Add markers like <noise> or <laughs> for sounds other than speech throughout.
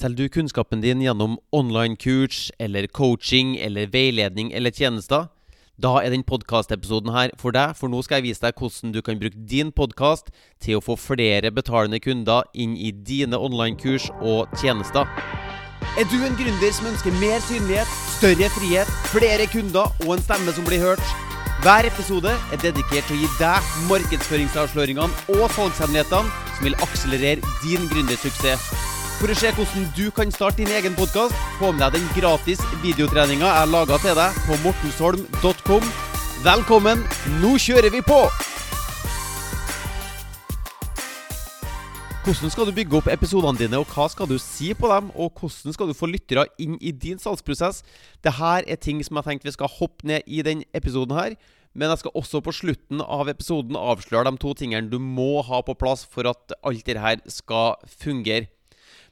Selger du kunnskapen din gjennom online-kurs eller coaching eller veiledning eller tjenester? Da er den podkastepisoden her for deg, for nå skal jeg vise deg hvordan du kan bruke din podkast til å få flere betalende kunder inn i dine online-kurs og tjenester. Er du en gründer som ønsker mer synlighet, større frihet, flere kunder og en stemme som blir hørt? Hver episode er dedikert til å gi deg markedsføringsavsløringene og salgshemmelighetene som vil akselerere din gründersuksess. For å se hvordan du kan starte din egen podkast, få med deg den gratis videotreninga jeg laga til deg på mortensholm.com. Velkommen, nå kjører vi på! Hvordan skal du bygge opp episodene dine, og hva skal du si på dem? Og hvordan skal du få lyttere inn i din salgsprosess? Dette er ting som jeg tenkte vi skal hoppe ned i denne episoden her. Men jeg skal også på slutten av episoden avsløre de to tingene du må ha på plass for at alt dette skal fungere.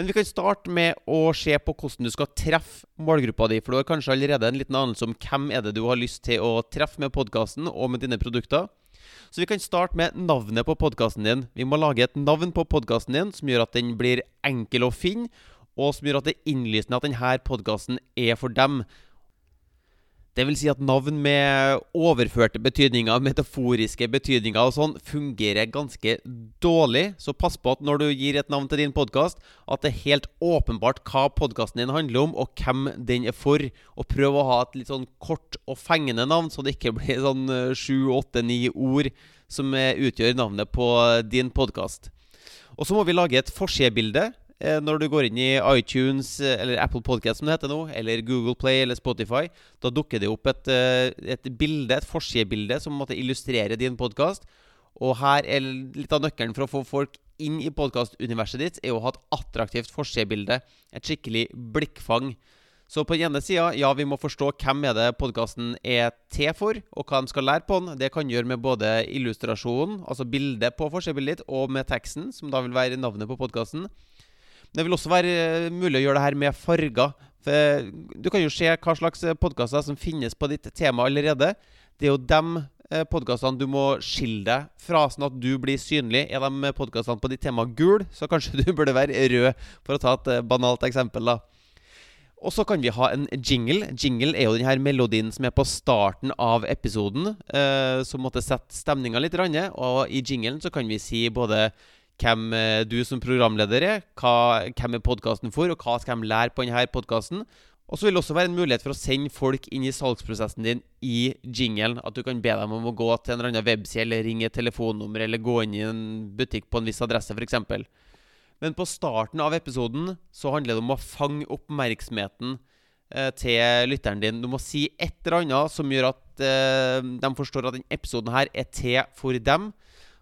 Men vi kan starte med å se på hvordan du skal treffe målgruppa di. For du har kanskje allerede en liten anelse om hvem er det du har lyst til å treffe med podkasten og med dine produkter. Så vi kan starte med navnet på podkasten din. Vi må lage et navn på podkasten din som gjør at den blir enkel å finne, og som gjør at det er innlysende at denne podkasten er for dem. Det vil si at navn med overførte betydninger, metaforiske betydninger og sånn, fungerer ganske dårlig. Så pass på at når du gir et navn til din podkast, at det er helt åpenbart hva podkasten din handler om, og hvem den er for. Og prøv å ha et litt sånn kort og fengende navn, så det ikke blir sånn eh, sju, åtte, ni ord som eh, utgjør navnet på din podkast. Og så må vi lage et forsidebilde Eh, når du går inn i iTunes eh, eller Apple Podcast som det heter nå, eller Google Play eller Spotify, da dukker det opp et, eh, et bilde, et forsidebilde som måtte illustrere din podkast. Og her er litt av nøkkelen for å få folk inn i podkastuniverset ditt, er å ha et attraktivt forsidebilde. Et skikkelig blikkfang. Så på den ene sida, ja, vi må forstå hvem er det podkasten er til for, og hva de skal lære på den. Det kan gjøre med både illustrasjonen, altså bildet på forsidebildet ditt, og med teksten, som da vil være navnet på podkasten. Det vil også være eh, mulig å gjøre det her med farger. For eh, du kan jo se hva slags eh, podkaster som finnes på ditt tema allerede. Det er jo de podkastene du må skille deg fra, sånn at du blir synlig. Er de podkastene på ditt tema gul, så kanskje <laughs> du burde være rød, for å ta et banalt eksempel. da. Og så kan vi ha en jingle. Jingle er jo denne melodien som er på starten av episoden, eh, som måtte sette stemninga litt. Og i jinglen så kan vi si både hvem eh, du som programleder er, hva, hvem er podkasten for, og hva skal de lære på denne podkasten. Og så vil det også være en mulighet for å sende folk inn i salgsprosessen din i jingelen. At du kan be dem om å gå til en eller annen webside, eller ringe et telefonnummer, eller gå inn i en butikk på en viss adresse, f.eks. Men på starten av episoden så handler det om å fange oppmerksomheten eh, til lytteren din. Du må si et eller annet som gjør at eh, de forstår at denne episoden her er til for dem.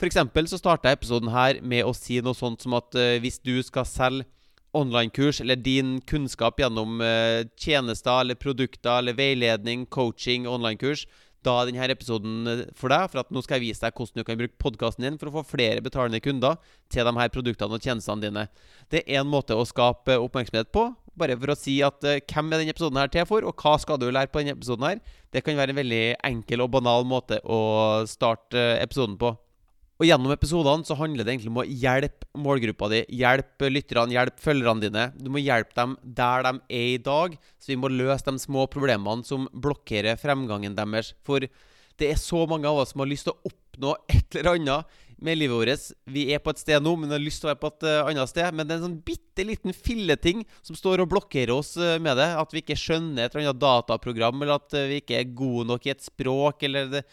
F.eks. så starta episoden her med å si noe sånt som at uh, hvis du skal selge online-kurs eller din kunnskap gjennom uh, tjenester eller produkter eller veiledning, coaching, online-kurs, da er denne episoden eh, for deg. For at nå skal jeg vise deg hvordan du kan bruke podkasten din for å få flere betalende kunder til de her produktene og tjenestene dine. Det er en måte å skape oppmerksomhet på. Bare for å si at uh, hvem er denne episoden her til for, og hva skal du lære på denne episoden her. Det kan være en veldig enkel og banal måte å starte episoden på. Og Gjennom episodene så handler det egentlig om å hjelpe målgruppa di, hjelpe lytterne, hjelpe følgerne dine. Du må hjelpe dem der de er i dag, så vi må løse de små problemene som blokkerer fremgangen deres. For det er så mange av oss som har lyst til å oppnå et eller annet med livet vårt. Vi er på et sted nå, men har lyst til å være på et uh, annet sted. Men det er en sånn bitte liten filleting som står og blokkerer oss uh, med det. At vi ikke skjønner et eller annet dataprogram, eller at uh, vi ikke er gode nok i et språk, eller det,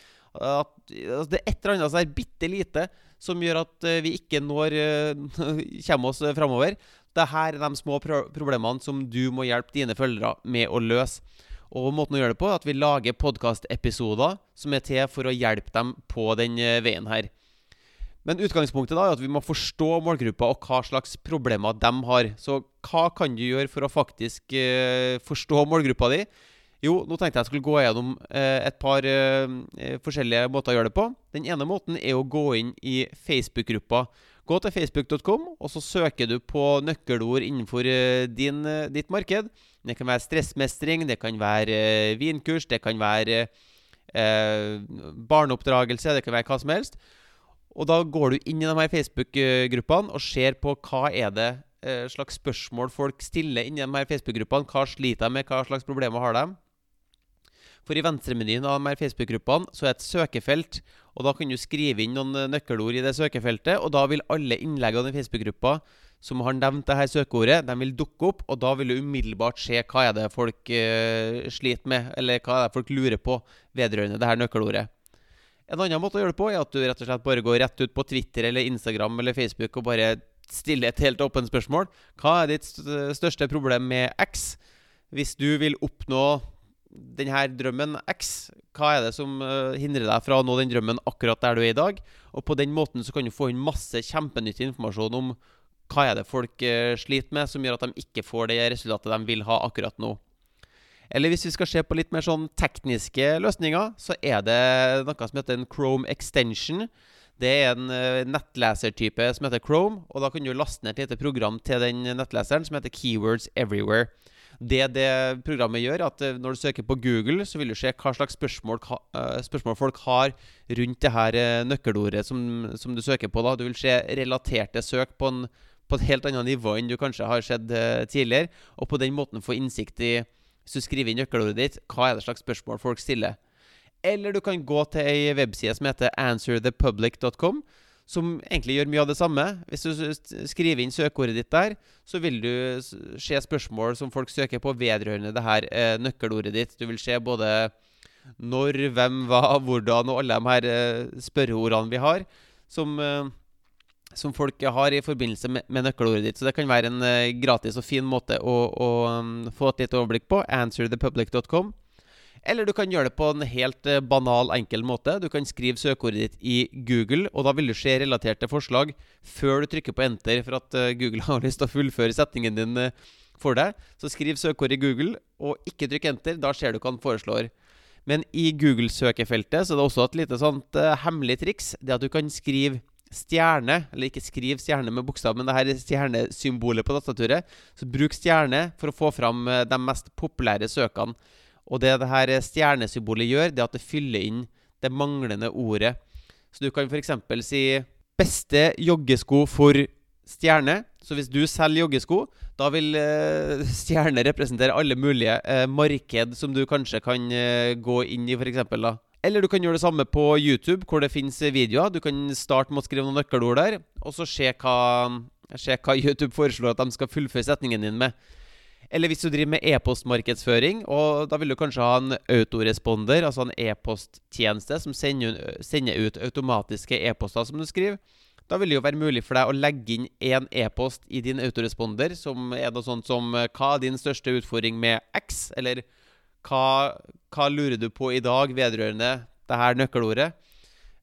at altså det er et eller annet som er bitte lite som gjør at eh, vi ikke når uh, <laughs> kommer oss framover. Dette er de små pro problemene som du må hjelpe dine følgere med å løse. Og måten å gjøre det på er at vi lager podkastepisoder som er til for å hjelpe dem på den veien her. Men utgangspunktet da er at vi må forstå målgruppa og hva slags problemer de har. Så hva kan du gjøre for å faktisk forstå målgruppa di? Jo, nå tenkte jeg skulle gå gjennom eh, et par eh, eh, forskjellige måter å gjøre det på. Den ene måten er å gå inn i Facebook-gruppa. Gå til facebook.com, og så søker du på nøkkelord innenfor eh, din, eh, ditt marked. Det kan være stressmestring, det kan være eh, vinkurs, det kan være barneoppdragelse, det kan være hva som helst. Og da går du inn i de her Facebook-gruppene og ser på hva er det eh, slags spørsmål folk stiller inni de her Facebook-gruppene. Hva sliter de med, hva slags problemer har de? For i venstremenyen av de Facebook-gruppene så er det et søkefelt. og Da kan du skrive inn noen eh, nøkkelord i det søkefeltet, og da vil alle innleggene i Facebook-gruppa som har nevnt dette søkeordet, de vil dukke opp, og da vil du umiddelbart se hva er det folk uh, sliter med, eller hva er det folk lurer på vedrørende dette nøkkelordet. En annen måte å gjøre det på er at du rett og slett bare går rett ut på Twitter eller Instagram eller Facebook og bare stiller et helt åpent spørsmål. Hva er ditt største problem med X? Hvis du vil oppnå denne drømmen X, hva er det som uh, hindrer deg fra å nå den drømmen akkurat der du er i dag? Og på den måten så kan du få inn masse kjempenyttig informasjon om hva er det folk uh, sliter med, som gjør at de ikke får det resultatet de vil ha akkurat nå. Eller hvis vi skal se på litt mer sånn tekniske løsninger, så er det noe som heter en Chrome extension. Det er en uh, nettlesertype som heter Chrome, og da kan du laste ned et lite program til den nettleseren som heter Keywords Everywhere. Det det programmet gjør, at eh, når du søker på Google, så vil du se hva slags spørsmål, uh, spørsmål folk har rundt det her uh, nøkkelordet som, som, du søker på. da. Du vil se relaterte søk på, en, på et helt annet nivå enn du kanskje har sett tidligere. Og på den måten få innsikt i, hvis du skriver inn nøkkelordet ditt, hva er det slags spørsmål folk stiller. Eller du kan gå til ei webside som heter answerthepublic.com som egentlig gjør mye av det samme. Hvis du skriver inn søkeordet ditt der, så vil du se spørsmål som folk søker på vedrørende det her eh, nøkkelordet ditt. Du vil se både når, hvem, hva, hvordan og alle de her eh, spørreordene vi har, som, eh, som folk har i forbindelse med, med, nøkkelordet ditt. Så det kan være en eh, gratis og fin måte å, å um, få et litt overblikk på. Answerthepublic.com. Eller du kan gjøre det på en helt eh, banal, enkel måte. Du kan skrive søkeordet ditt i Google, og da vil du se relaterte forslag før du trykker på enter for at eh, Google <laughs> har lyst til å fullføre setningen din eh, for deg. Så skriv søkeordet i Google, og ikke trykk enter. Da ser du hva han foreslår. Men i Google-søkefeltet så er det også et lite sånt uh, hemmelig triks. Det at du kan skrive stjerne, eller ikke skriv stjerne med bokstav, men det her er stjernesymbolet på tastaturet. Så bruk stjerne for å få fram de mest populære søkene. Og det det her stjernesymbolet gjør, det er at det fyller inn det manglende ordet. Så du kan f.eks. si 'beste joggesko for stjerne'. Så hvis du selger joggesko, da vil eh, <laughs> stjerne representere alle mulige eh, marked som du kanskje kan eh, gå inn i, f.eks. da. Eller du kan gjøre det samme på YouTube, hvor det fins videoer. Du kan starte med å skrive noen nøkkelord der, og så se hva, se hva <laughs> YouTube foreslår at de skal fullføre setningen din med. Eller hvis du driver med e-postmarkedsføring, og da vil du kanskje ha en autoresponder, altså en e-posttjeneste som sender, ut automatiske e-poster som du skriver. Da vil det jo være mulig for deg å legge inn én e-post i din autoresponder, som er noe sånt som Hva er din største utfordring med X? Eller hva, hva lurer du på i dag vedrørende det her nøkkelordet?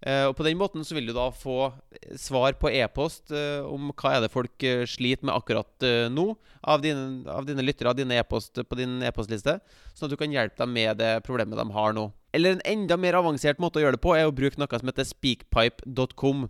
Uh, og På den måten så vil du da få svar på e-post uh, om hva er det folk uh, sliter med akkurat nå, av dine, av dine lyttere av dine e-post på din e-postliste, sånn at du kan hjelpe dem med det problemet de har nå. Eller en enda mer avansert måte å gjøre det på, er å bruke noe som heter speakpipe.com.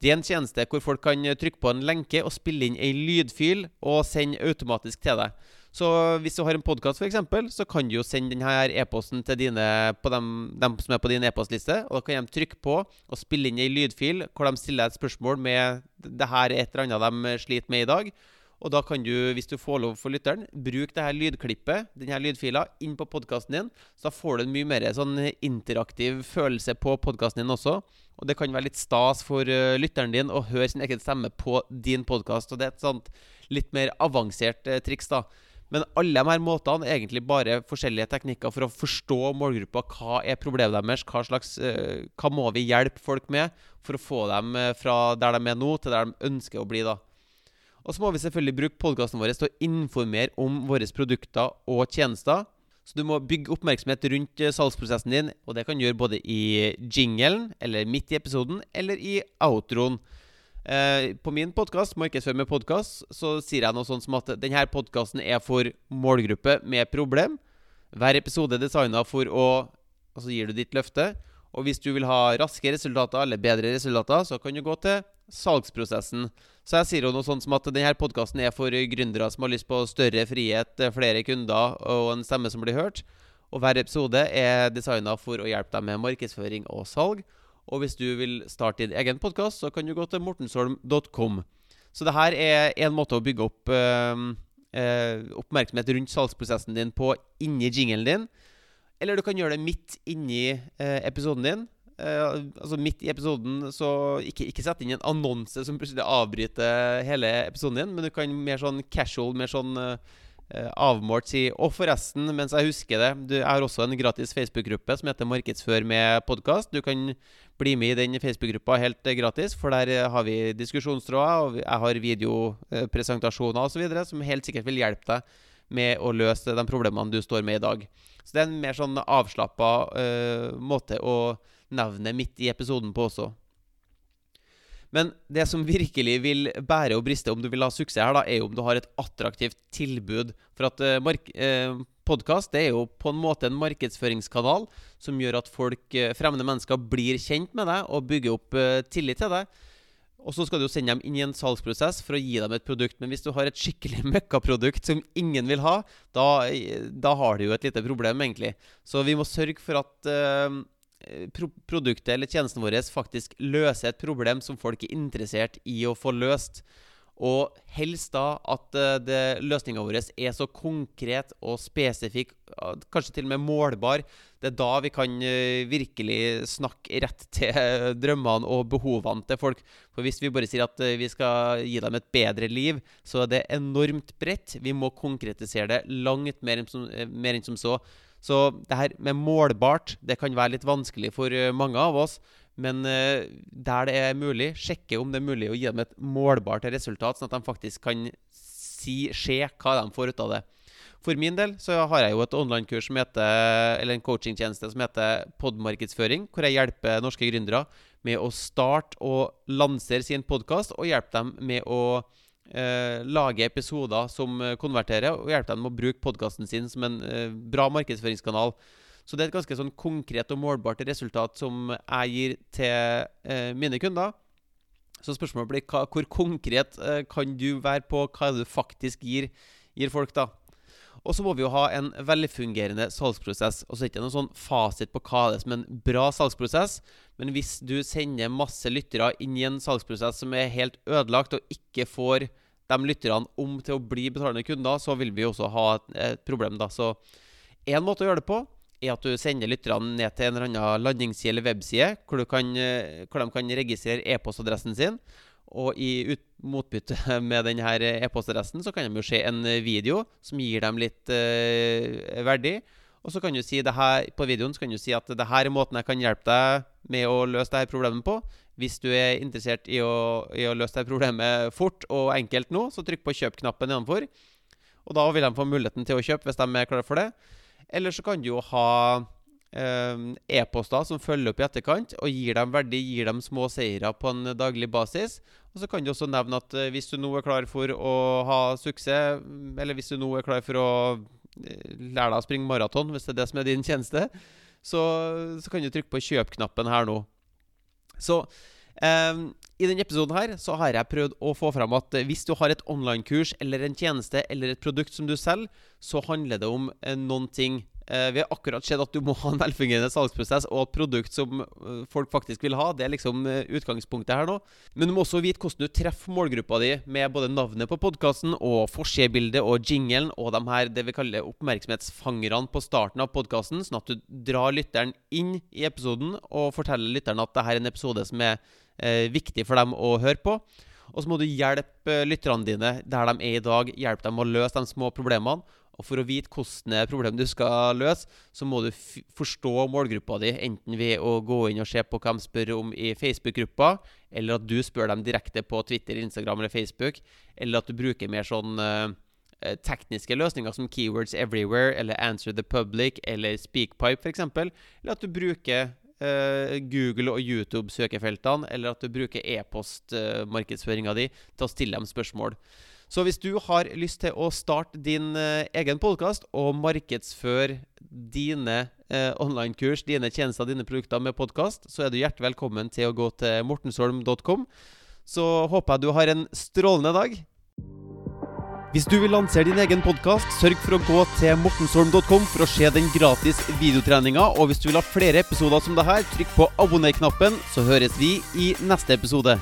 Det er en tjeneste hvor folk kan trykke på en lenke og spille inn ei lydfil og sende automatisk til deg. Så hvis du har en podkast, f.eks., så kan du jo sende denne e-posten til dine, dem, dem, som er på din e-postliste. Og da kan de trykke på og spille inn ei lydfil hvor de stiller et spørsmål med det her et eller annet de sliter med i dag. Og da kan du, hvis du får lov for lytteren, bruke det her lydklippet, denne lydfila, inn på podkasten din. Så da får du en mye mer sånn interaktiv følelse på podkasten din også. Og det kan være litt stas for uh, lytteren din å høre sin egen stemme på din podkast. Og det er et sånt litt mer avansert uh, triks, da. Men alle de her måtene er egentlig bare forskjellige teknikker for å forstå målgruppa. Hva er problemet deres? Hva, slags, uh, hva må vi hjelpe folk med for å få dem uh, fra der de er nå, til der de ønsker å bli? da. Og så må vi selvfølgelig bruke podkasten vår til å informere om våre produkter og tjenester. Så du må bygge oppmerksomhet rundt uh, salgsprosessen din, og det kan du gjøre både i jinglen, eller midt i episoden, eller i outroen. Eh, på min podkast, Markedsfør med podkast, så sier jeg noe sånt som at denne podkasten er for målgruppe med problem. Hver episode er designa for å Og så gir du ditt løfte. Og hvis du vil ha raske resultater eller bedre resultater, så kan du gå til salgsprosessen. Så jeg sier jo noe sånt som at denne podkasten er for gründere som har lyst på større frihet, flere kunder og en stemme som blir hørt. Og hver episode er designa for å hjelpe deg med markedsføring og salg. Og hvis du vil starte din egen podkast, så kan du gå til mortensholm.com. Så det her er en måte å bygge opp eh, eh, oppmerksomhet rundt salgsprosessen din på inni jingelen din. Eller du kan gjøre det midt inni eh, episoden din. Eh, altså Midt i episoden, så ikke, ikke sett inn en annonse som plutselig avbryter hele episoden din, men du kan mer sånn casual, mer sånn eh, avmålt si Og forresten, mens jeg husker det du, Jeg har også en gratis Facebook-gruppe som heter Markedsfør med podkast. Du kan bli med i den Facebook-gruppa helt eh, gratis, for der eh, har vi diskusjonstråder, og jeg har videopresentasjoner osv. som helt sikkert vil hjelpe deg med å løse de problemene du står med i dag. Så det er en mer sånn avslappa uh, måte å nevne midt i episoden på også. Men det som virkelig vil bære og briste om du vil ha suksess her, da, er jo om du har et attraktivt tilbud. For at eh, eh podkast er jo på en måte en markedsføringskanal som gjør at folk, eh, fremmede mennesker, blir kjent med deg og bygger opp eh, tillit til deg. Og så skal du jo sende dem inn i en salgsprosess for å gi dem et produkt. Men hvis du har et skikkelig <laughs> møkkaprodukt som ingen vil ha, da, da, har du jo et lite problem, egentlig. Så vi må sørge for at uh, pro produktet eller tjenesten vår faktisk løser et problem som folk er interessert i å få løst. Og helst da at uh, løsninga vår er så konkret og spesifikk, kanskje til og med målbar. Det er da vi kan uh, virkelig snakke rett til drømmene og behovene til folk. For hvis vi bare sier at vi skal gi dem et bedre liv, så er det enormt bredt. Vi må konkretisere det langt mer enn som, mer enn som så. Så det her med målbart det kan være litt vanskelig for mange av oss. Men uh, der det er mulig, sjekke om det er mulig å gi dem et målbart resultat, sånn at de faktisk kan si, se hva de får ut av det. For min del så har jeg jo et online-kurs eller en coachingtjeneste som heter Podmarkedsføring, hvor jeg hjelper norske gründere med å starte og lansere sin podkast, og hjelpe dem med å eh, lage episoder som konverterer, og hjelpe dem med å bruke podkasten sin som en eh, bra markedsføringskanal. Så det er et ganske sånn konkret og målbart resultat som jeg gir til eh, mine kunder. Så spørsmålet blir hva, hvor konkret eh, kan du være på hva du faktisk gir, gir folk, da. Og så må vi jo ha en velfungerende salgsprosess. Og så er det ikke noen sånn fasit på hva det er som en bra salgsprosess. Men hvis du sender masse lyttere inn i en salgsprosess som er helt ødelagt, og ikke får de lytterne om til å bli betalende kunder, så vil vi også ha et problem, da. Så én måte å gjøre det på er at du sender lytterne ned til en eller annen landingsside eller webside hvor, kan, eh, hvor de kan registrere e-postadressen sin. Og i ut, motbytte <laughs> med denne e-postadressen så kan de jo se en video som gir dem litt eh, verdi. Og så kan du si det her på videoen så kan du si at det her er måten jeg kan hjelpe deg med å løse dette problemet på. Hvis du er interessert i å, i å løse dette problemet fort og enkelt nå, så trykk på kjøp-knappen nedenfor. Og da vil de få muligheten til å kjøpe hvis de er klare for det. Eller så kan du jo ha e-poster som følger opp i etterkant og gir dem verdi, gir dem små seire på en daglig basis. Og så kan du også nevne at eh, hvis du nå er klar for å ha suksess, eller hvis du nå er klar for å eh, lære deg å springe maraton, hvis det er det som er din tjeneste, så, så kan du trykke på kjøp-knappen her nå. Så Um, I denne episoden her så har jeg prøvd å få fram at hvis du har et online-kurs eller en tjeneste eller et produkt som du selger, så handler det om noen ting. Uh, vi har akkurat sett at du må ha en velfungerende salgsprosess og et produkt som uh, folk faktisk vil ha. Det er liksom utgangspunktet her nå. Men du må også vite hvordan du treffer målgruppa di med både navnet på podkasten og forsidebildet og jinglen og de her det vi kaller oppmerksomhetsfangerne på starten av podkasten, sånn at du drar lytteren inn i episoden og forteller lytteren at dette er en episode som er eh, viktig for dem å høre på. Og så må du hjelpe lytterne dine der de er i dag. Hjelpe dem å løse de små problemene. Og for å vite hvordan problem du skal løse, så må du forstå målgruppa di, enten ved å gå inn og se på hva de spør om i Facebook-gruppa, eller at du spør dem direkte på Twitter, Instagram eller Facebook, eller at du bruker mer sånn uh, tekniske løsninger som Keywords Everywhere eller Answer the Public eller Speakpipe f.eks., eller at du bruker uh, Google- og YouTube-søkefeltene, eller at du bruker e-postmarkedsføringa di til å stille dem spørsmål. Så hvis du har lyst til å starte din uh, egen podkast og markedsføre dine eh, online-kurs, dine tjenester, dine produkter med podkast, så er du hjertelig velkommen til å gå til mortensholm.com. Så håper jeg du har en strålende dag. Hvis du vil lansere din egen podkast, sørg for å gå til mortensholm.com for å se den gratis videotreninga. Og hvis du vil ha flere episoder som det her, trykk på abonner-knappen, så høres vi i neste episode.